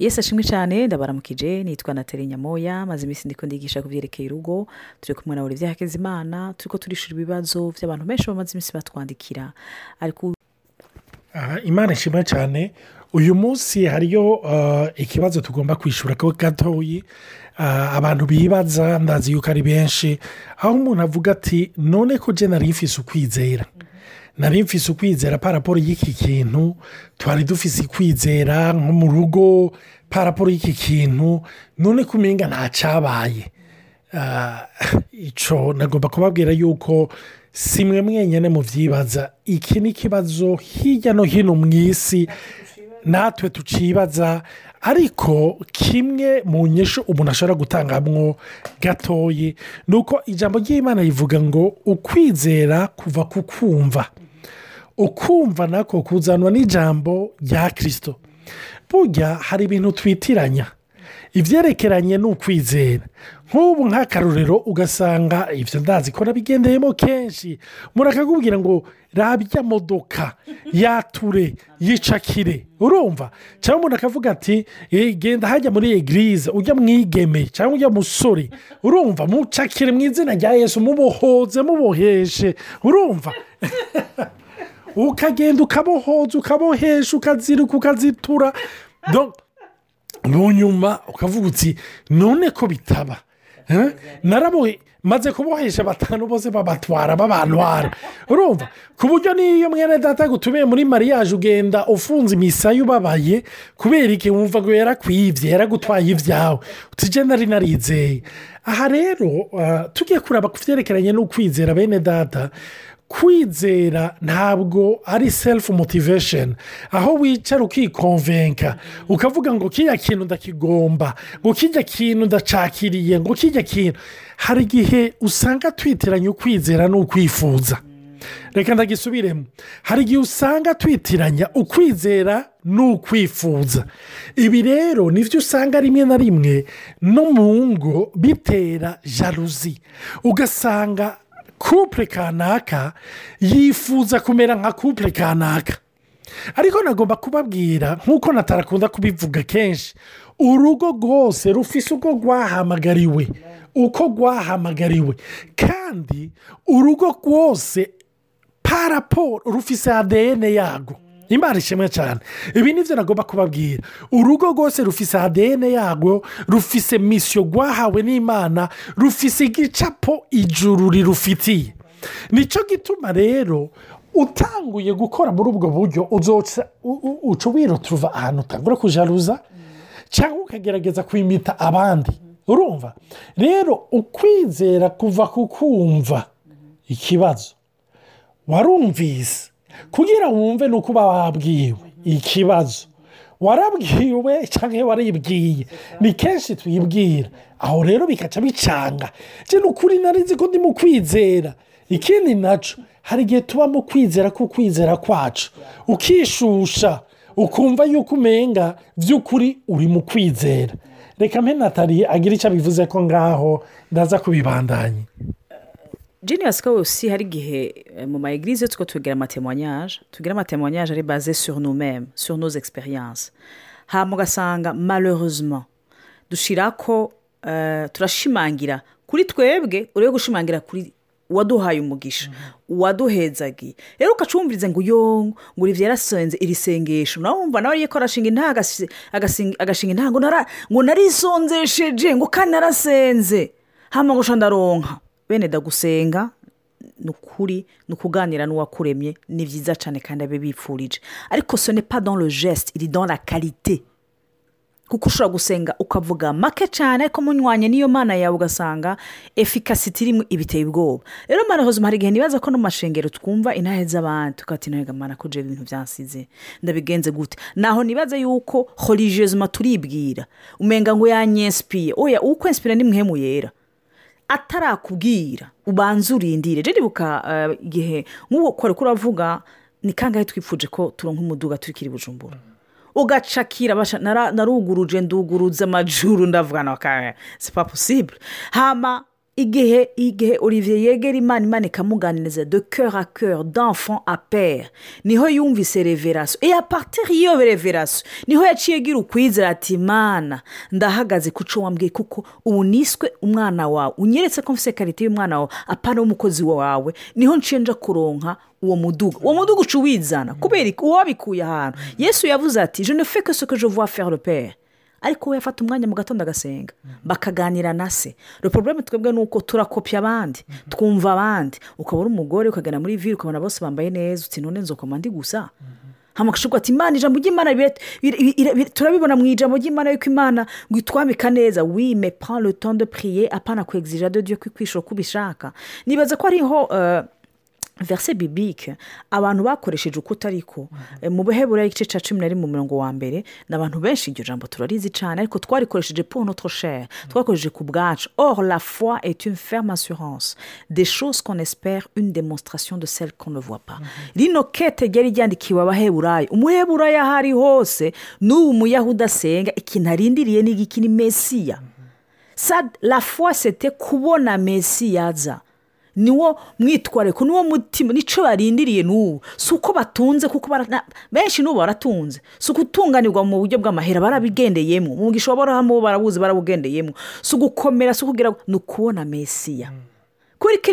yesi ashimwe cyane. Ndabaramukije nitwa natali nyamoya. Maze iminsi ndi ndigisha ku byerekeye urugo. Turi kumwe na buri Hakizimana. Turi ko turishura ibibazo by'abantu benshi bamaze iminsi batwandikira. Ariko imana ishimwe cyane. Uyu munsi hariyo ikibazo tugomba kwishyura ko gatoyi. Abantu bibaza ndazi yuko ari benshi. Aho umuntu avuga ati none ko jena rifise ukwizera. Nari mfise ukwizera paraporo y'iki kintu twari dufise ukwizera nko mu rugo paraporo y'iki kintu none ko umenga ntacyabaye icyo nagomba kubabwira yuko si mwe mwenyine mubyibaza iki ni ikibazo hirya no hino mu isi natwe tucibaza ariko kimwe mu nyishu umuntu ashobora gutangamwo gatoyi ni uko ijambo ry'imana rivuga ngo ukwizera kuva ku kumva ukumva nako kuzanwa n'ijambo rya kirisito burya hari ibintu twitiranya. Ibyerekeranye n'ukwizera. Nk'ubu nk'akarorero ugasanga ibyo ndazi ko nabigendeyemo kenshi. Murakakubwira ngo rabya modoka yature yicakire. Urumva? Cyangwa umuntu akavuga ati genda hajya muri egirize ujya mwigeme cyangwa ujya musore. Urumva? Mucakire mu izina rya yesu mubohoze muboheshe. Urumva? ukagenda ukabohoza ukabohesha ukazirika ukazitura. Mu nyuma ukavuga uti none ko bitaba. Naraboye maze kubohesha batanu bose babatwara babantwara urumva? Ku buryo n'iyo mwene data gutumiye muri mariyaje ugenda ufunze imisaya ubabaye kubera iki? Wumva ngo yarakwibye yaragutwaye ibyawe utujye nari narizeye. Aha rero tugiye kureba ku byerekeranye n'ukwizera bene data kwizera ntabwo ari selifu motivesheni aho wicara ukikonvenka ukavuga ngo kiriya kintu ndakigomba ngo kijya kintu ndacakiriye ngo kijya kintu. Hari igihe usanga twitiranye ukwizera n'ukwifuza. Reka ndagisubiremo. Hari igihe usanga twitiranya ukwizera n'ukwifuza. Ibi rero ni byo usanga rimwe na rimwe no mu ngo bitera jaruzi ugasanga kupure kanaka yifuza kumera nka kupure kanaka ariko nagomba kubabwira nk'uko natarakunda kubivuga kenshi urugo rwose rufise uko rwahamagariwe uko rwahamagariwe. Kandi urugo rwose paraporo rufise adn yarwo. Imana ishimwe cyane. Ibi ni byo nagomba kubabwira. Urugo rwose rufise adn yarwo rufise misiyo rwahawe n'imana rufise igicapo ijuru rirufitiye. Nicyo gituma rero utanguye gukora muri ubwo buryo uca wiruturuva ahantu utangura kujaruza cyangwa ukagerageza kwimita abandi. Urumva? Rero ukwizera kuva ku kumva ikibazo warumvise. Kugira wumve ni uko uba wabwiwe ikibazo. Warabwiwe cyangwa waribwiye? Ni kenshi twibwira. Aho rero bikaca bicanga. Ni ukuri nzi ko ndimo kwizera. Ikindi na cyo hari igihe tuba mu kwizera kw'ukwizera kwacu. Ukishusha ukumva yuko umenga by'ukuri uri mu kwizera. Reka mpe natali agira icyo abivuze ko ngaho ndaza kubibandanya. Genius aussi hari igihe mu ma egirize two tugira amatemwanyaje tugira amatemwanyaje ari baze sur nous mêmes sur nos experience hanyuma ugasanga malheureusement. Dushyira ko turashimangira kuri twebwe urebe gushimangira kuri uwaduhaye umugisha. Uwaduhezagiye rero ukacumviriza ngo uyo ngo uri byarasenze iri sengesho. Nawe wumva nawe ko arashinga intaha agashinga intaha ngo narisonzesheje ngo kandi narasenze hano ngo ndaronka. Bene dagusenga ni ukuri ni ukuganira n'uwakuremye ni byiza cyane kandi abe bipfurije. Ariko sone pa dans le geste iri dans la karite kuko ushobora gusenga ukavuga make cyane ariko munywanye n'iyo mana yawe ugasanga efikasiti irimo ibiteye ubwoba. Rero marahozuma hari igihe nibaza ko no mashengero twumva intahe z'abandi tukati nawe gamana ko jeba ibintu byansize ndabigenze gute? Naho nibaza yuko horijezuma turibwira. Umenga ngo yanyesipiye oya ukwensipira ni muhemu yera. Atarakubwira. Ubanza urindire. Rero ibuka igihe nk'uwo kore uravuga ni kangahe twifuje ko turonka umuduga turikiri bujumbura? Ugacakira naruguruje nduguruze amajuru ndavuga na kare sipa posibure hama igihe igihe olivier yegera imana imana ikamuganiriza de cœur à cœur d'enfant à père ni ho yumvise reverasiyo iyo apatiri y'iyo reverasiyo ni ho yaciye agira ukwizera ati imana ndahagaze ku cyo wambwiye kuko ubu niswe umwana wawe. Unyeretse ko mfite karite y'umwana wawe apana w'umukozi wawe. Niho nshinja kuronka uwo muduga. Uwo muduga uca uwizana. Kubera uwabikuye ahantu. Yesu yavuze ati je ne fais que ce que je vois faire le père. Ariko we yafata umwanya mu gatondo agasenga. Bakaganira na se. Porobuleme twebwe ni uko turakopya abandi. Twumva abandi. Ukaba uri umugore ukagana muri vire ukabona bose bambaye neza uti none nzokoma ndi gusa. Hamakashirwa ati imana ijambo ry'imana turabibona mu ijambo ry'imana yuko imana ngo itwambika neza. Wime pan le temps de prier apana kwegzija de dieu kwikwishyura uko ubishaka nibaza ko hariho verse bibike abantu bakoresheje uko utariko mu buhebura igice cya cumi na rimwe mu murongo wa mbere ni abantu benshi iryo jambo turarizi cyane ariko twarikoresheje pour notre cher twakoresheje ku bwacu. Or la foi est une ferme assurance des choses qu'on espère une démonstration de celle qu'on ne voit pas. Rino kete ryari ryandikiwe abaheburayo. Umuheburayo aho ari hose n'ubu muyahudi asenga ikintu arindiriye ni igiki ni mesiya la foi sete kubona mesiya aza. Niwo mwitwariko niwo mutima ni cyo barindiriye n'ubu si uko batunze kuko benshi n'ubu baratunze. Si ukutunganirwa mu buryo bw'amahera barabigendeyemo. Mu mugisha wabarahamwe barabuzi barabugendeyemo. Si ugukomera si ukugira ni ukubona mesiya. Kubera ko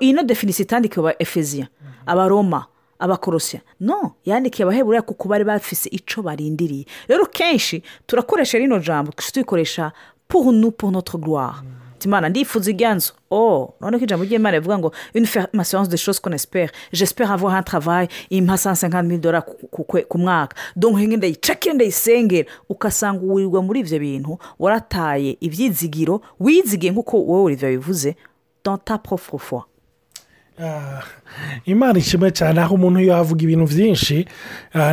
iyi no definisi itandikiwe aba efeziya abaroma abakorosiya. No yandikiye abaheburayo kuko bari bafise icyo barindiriye. Rero kenshi turakoresha rino jambo tuyikoresha pour nous pour notre gloire. Imana ndifuza ijyanzu oh none ko ijambo ry'imana rivuga ngo une fermation de espère. J'espère avoir un travail impa cent cinquante mille dollars ku mwaka. Donc nkenge ndayicakire ndayisengera ugasanga uwirirwa muri ibyo bintu warataye ibyizigiro wizigiye nk'uko wowe bivuze dans ta propre foi. Imana ishimwe cyane aho umuntu yavuga ibintu byinshi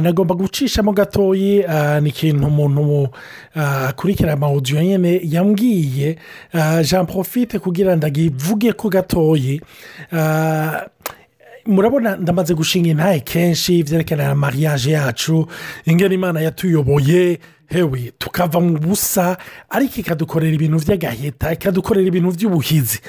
nagomba gucishamo gatoyi ni ikintu umuntu akurikira amawudiyo nyine yambwiye. Jean profite kugira ngo agivuge ko gatoyi. Murabona ndamaze gushinga intaye kenshi byerekana na mariage yacu ingana imana yatuyoboye hewe tukava mu busa ariko ikadukorera ibintu by'agahita ikadukorera ibintu by'ubuhizi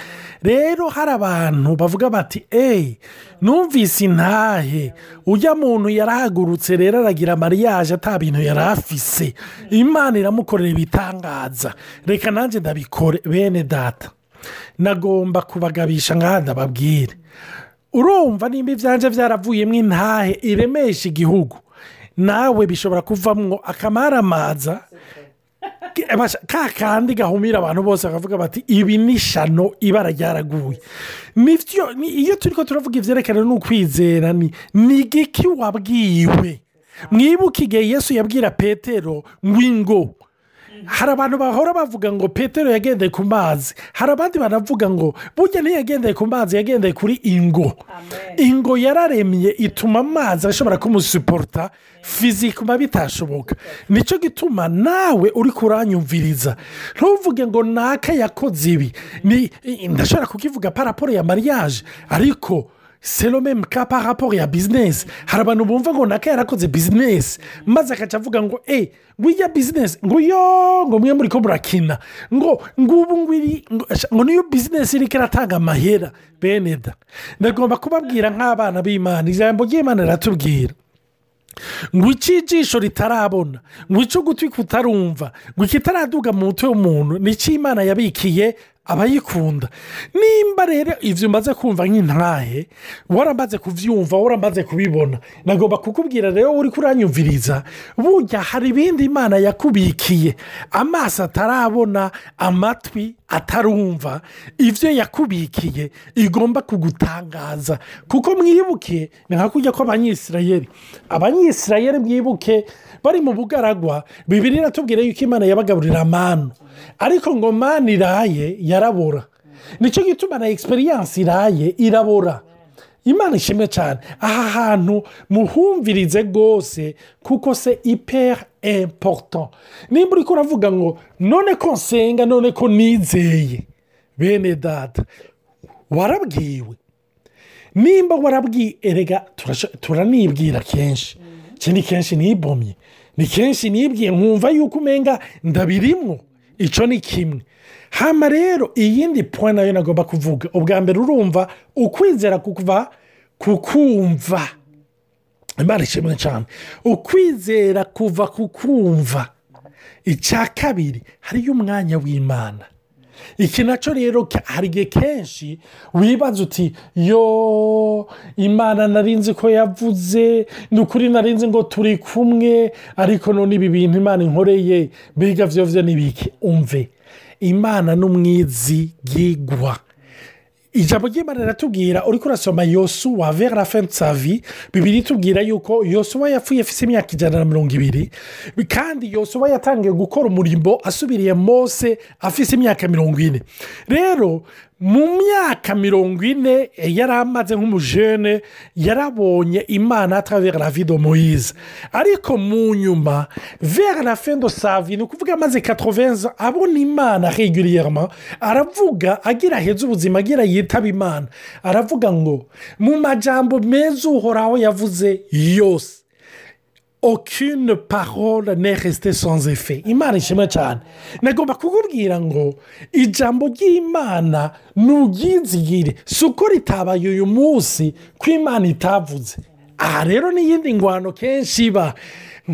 rero hari abantu bavuga bati eee numvise intahe. Ujya muntu yarahagurutse rero aragira mariage ata bintu yari afise. Imana iramukorera ibitangaza. Reka nanjye ndabikore bene data. Nagomba kubagabisha nk'aha ndababwire. Urumva nimba ibyanjye byaravuyemo intahe iremesha igihugu. Nawe bishobora kuvamo akamaramaza ka kandi gahumira abantu bose bakavuga bati ibi ni shano ibara ryaraguye. Iyo turi ko turavuga ibyerekana n'ukwizera ni igiki wabwiwe? Mwibuke igihe yesu yabwira petero ngo hari abantu bahora bavuga ngo petero yagendeye ku mazi. Hari abandi banavuga ngo burya ntiyagendeye ku mazi yagendeye kuri ingo. Ingo yararemye ituma amazi ashobora kumusiporota fizikuma bitashoboka. Nicyo gituma nawe uri kuranyumviriza. Ntuvuge ngo naka yakoze ibi. Ndashobora kukivuga paraporo ya mariage. Ariko serome ka paraporo ya bizinesi hari abantu bumva ngo naka yarakoze bizinesi maze akaca avuga ngo e wiya bizinesi ngo yo ngo mwe muri ko murakina. Ngo ngubu ngwiri ngo niyo bizinesi iri iratanga amahera. Bene da. Ndagomba kubabwira nk'abana b'imana. Ijambo ry'imana riratubwira. Ngo ijisho ritarabona? Ngo icyo gutwi kutarumva ngo ikitaraduga mu mutwe w'umuntu? Nicyo imana yabikiye abayikunda nimba rero ibyo umaze kumva nk'intahe waramaze kubyumva waramaze kubibona nagomba kukubwira rero uri kuranyumviriza. Burya hari ibindi imana yakubikiye. Amaso atarabona amatwi atarumva ibyo yakubikiye igomba kugutangaza. Kuko mwibuke ni nka kujya kw'abanyisirayeri abanyisirayeri mwibuke bari mu bugaragwa bibiri iratubwira yuko imana yabagaburira amanu ariko ngo mani iraye yarabora. Nicyo gituma na egisperiyanse iraye irabora. Imana ishimwe cyane. Aha hantu muhumvirize rwose kuko se iperi empoto nimba uri kuravuga ngo none ko nsenga none ko nizeye. Bene data warabwiwe. Nimba warabwiye erega turanibwira kenshi. Iki ni kenshi nibomye. Ni kenshi nibwiye nkumva yuko umenga ndabirimwo icyo ni kimwe. Hano rero iyindi puwa na yo nagomba kuvuga ubwa mbere urumva ukwizera kuva ku kumva imana ishimwe cyane. Ukwizera kuva ku kumva icya kabiri hariyo umwanya w'imana. Iki na cyo rero hari igihe kenshi wibaza uti yo imana narinzi ko yavuze ni ukuri narinzi ngo turi kumwe ariko none ibi bintu imana inkoreye mbega byo byo n'ibiki umve imana n'umwizigigwa ijambo ry'imana riratubwira uri kurasoma yosuwa vera la fin savi bibiri itubwira yuko yosuwa yapfuye afite imyaka ijana na mirongo ibiri. Kandi yosuwa yatangiye gukora umurimo asubiriye mose afite imyaka mirongo ine. Rero mu myaka mirongo ine yari amaze nk'umujene yarabonye imana atravera la vido moyize ariko mu nyuma vera la fin do savi ni ukuvuga amaze katovenza abona imana reguriyerama aravuga agira aheza ubuzima agira yitaba imana. Aravuga ngo mu majambo meza uhoraho yavuze yose. Aucune parole n'est restée sans effet. Imana ishimwe cyane nagomba kukubwira ngo ijambo ry'imana nturyizigire si uko ritabaye uyu munsi ko imana itavuze aha rero n'iyindi ngwano kenshi iba.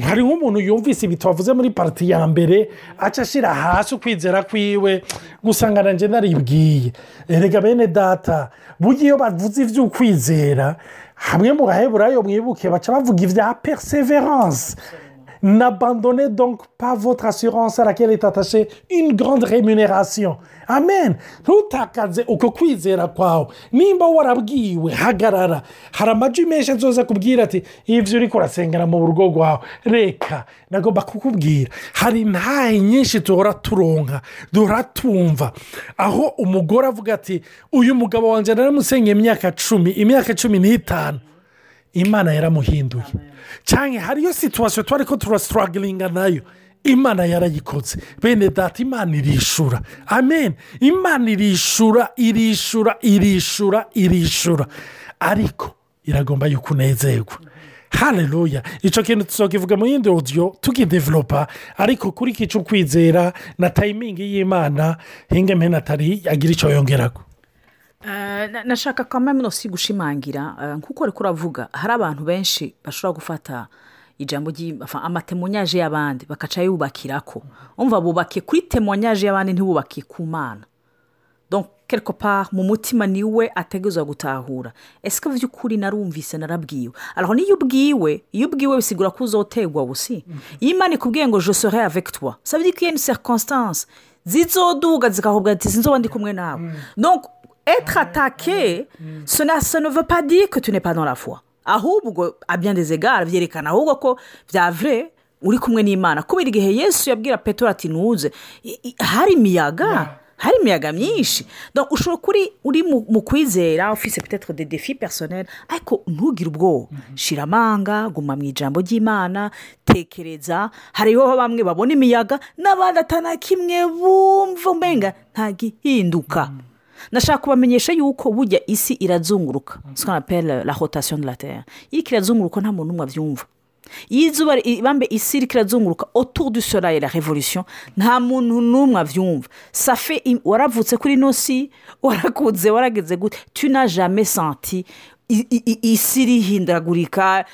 Hari nk'umuntu yumvise ibi tubavuze muri pariti ya mbere aca ashyira hasi ukwizera kwiwe gusanga nanjye naribwiye. Erega bene data burya iyo bavuze iby'ukwizera hamwe mu baheburayo mwibuke baca bavuga ibya perseverance. N'abandone donc pas votre assurance à laquelle est attachée une grande rémunération. Amen. Ntutakaze uko kwizera kwawe nimba warabwiwe hagarara. Hari amajwi menshi azoza kubwira ati ibyo uri kurasengera mu rugo rwawe reka nagomba kukubwira. Hari intahe nyinshi duhora turonka duhora tumva aho umugore avuga ati uyu mugabo wanjye naramusengeye imyaka cumi imyaka cumi n'itanu. Imana yaramuhinduye. Cyane hariyo situwasiyo twari ko turasitaragiringa na yo. Imana yarayikoze. Bene data imana irishura. Amen. Imana irishura irishura irishura irishura. Ariko iragomba yuko unezerwa. Hareruya icyo kintu tuzakivuga mu yindi odiyo tukidevelopa ariko kuri kica ukwizera na tayimingi y'imana hinga atari agira icyo yongeraho nashaka kamwe si gushimangira nk'uko uri kuravuga hari abantu benshi bashobora gufata ijambo amatemonyaje y'abandi bakaca yubakira ko umva bubake kuri temonyaje y'abandi ntibubake ku mana quelque part mu mutima ni we ateguza gutahura. Ese ko by'ukuri narumvise narabwiwe? Araho niyo ubwiwe iyo ubwiwe bisigura ko uzotegwa busi? Iyo imana ikubwiye ngo josore avec toi. Sabye ko iyo ni circonstance. Zizoduga zikakubwira ati sinzoba ndi kumwe nawe. Donc être attaqué ce ne veut pas dire que tu n'es pas dans la foi. Ahubwo bien des egare byerekana ahubwo ko bya vure uri kumwe n'imana. Kubera igihe yesu yabwira petero ati ntuze. Hari imiyaga hari imiyaga myinshi. Ushobora kuri uri mu kwizera ufise petetre de defi personel ariko ntugire ubwoba. Shira amanga guma mu ijambo ry'imana tekereza. Hariho bamwe babona imiyaga n'abandi atana kimwe bumva umenga ntagihinduka. Nashaka kubamenyesha yuko burya isi irazunguruka. Sikanapera la rotation de la terre. Iyo irazunguruka nta muntu n'umwe abyumva iyo izuba bambe isi iri kirazunguruka autour du soleil la revolution nta muntu n'umwe abyumva safe waravutse kuri ino si warakunze warageze gute? Tuna jame santi isi irihindagurika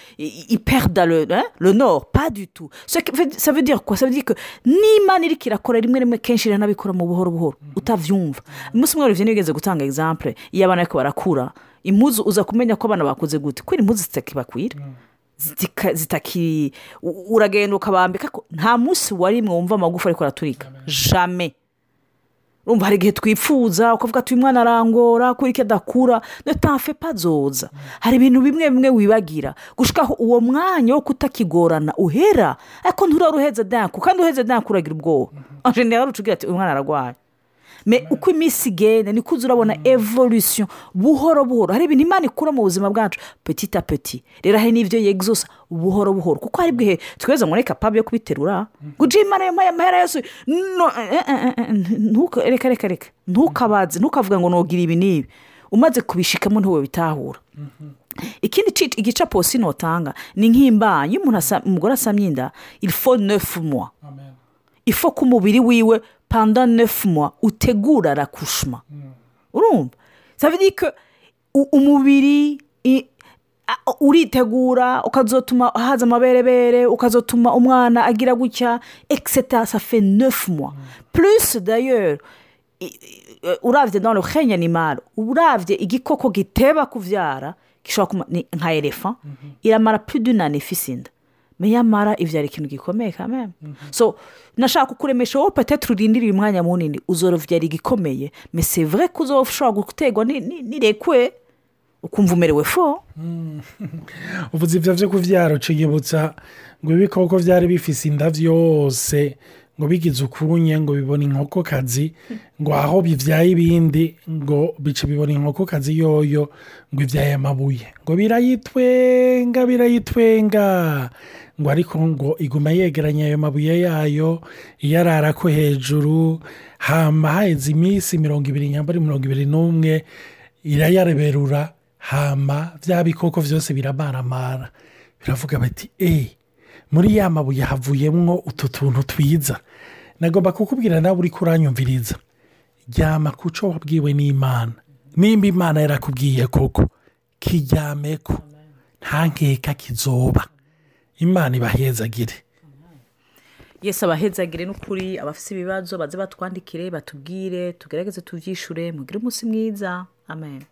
iperda le nord. Pas du tout. Ça veut dire quoi? Ça veut dire que n'imana iri kirakora rimwe rimwe kenshi iranabikora mu buhoro buhoro. Utabyumva umunsi umwe rero nigeze gutanga egizample iyo abana ariko barakura impuzu uza kumenya ko abana bakoze gute? Kubera impuzu zitakibakwira zitakiri uragenda ukabambika nta munsi warimwe wumva amagufa ariko araturika. Jame hari igihe twipfuza ukavuga ati uyu mwana arangora kuri ko adakura. Ntafe pazoza hari ibintu bimwe bimwe wibagira. Gushikaho uwo mwanya wo kutakigorana uhera ariko nturare uheze danku kandi uheze danku uragira ubwoba. Ajenera ucugira ati uyu mwana ararwaye uko iminsi igenda niko uza urabona evolution buhoro buhoro. Hari ibintu imana ikura mu buzima bwacu petit a petit. Rero hari n'ibyo yegzosa buhoro buhoro. Kuko hari bwihe tweza muri kapabu yo kubiterura guca imana yampaye amahera yose reka reka reka. Ntukabaze ntukavuga ngo ntugire ibi n'ibi. Umaze kubishikamo ntuwe bitahura. Ikindi igicapo sinotanga ni nk'imbanyi iyo umugore asamye inda ilfo nefu muwa ifo ko umubiri wiwe pendant neuf mois utegura rakushuma urumva ça veut dire que u- umubiri uritegura ukazotuma haza amaberebere ukazotuma umwana agira gutya etc ça fait neuf mois. Plus d'ailleurs i- i- uravye dans le règne animal uravye igikoko giteba kuvyara gishobora kuma ni nka elephant iramara plus d'une année ifise inda mais yamara ivyara ikintu gikomeye même so nashaka kukuremesha wowe peut-être urindirira umwanya munini uzorovyara igikomeye mais c'est vrai ko uzoshobora guterwa ni- ni- nirekwe ukumva umerewe fo? Uvuze ibyo byo kubyara uciyibutsa ngo ibikoko byari bifise inda byose ngo bigize ukunye ngo bibone inkokokazi ngo aho bibyaye ibindi ngo bice bibona inkokokazi yoyo ngo ibyaye amabuye. Ngo birayitwenga birayitwenga. Ngo ariko ngo iguma yegeranya ayo mabuye yayo iyarara ko hejuru hama haheze iminsi mirongo ibiri nyambari mirongo ibiri n'umwe irayareberura hama bya bikoko byose biramaramara biravuga bati eee muri ya mabuye havuyemo utu tuntu twiza. Nagomba kukubwira nawe uri kuranyumviriza ryama ku cyo wabwiwe n'imana. Nimba imana yarakubwiye koko kiryameko. Nta nkeka kizoba. Imana ibahezagire. Yesi abahezagire n'ukuri abafite ibibazo baze batwandikire batubwire tugerageze tubyishure mugire umunsi mwiza. Amen.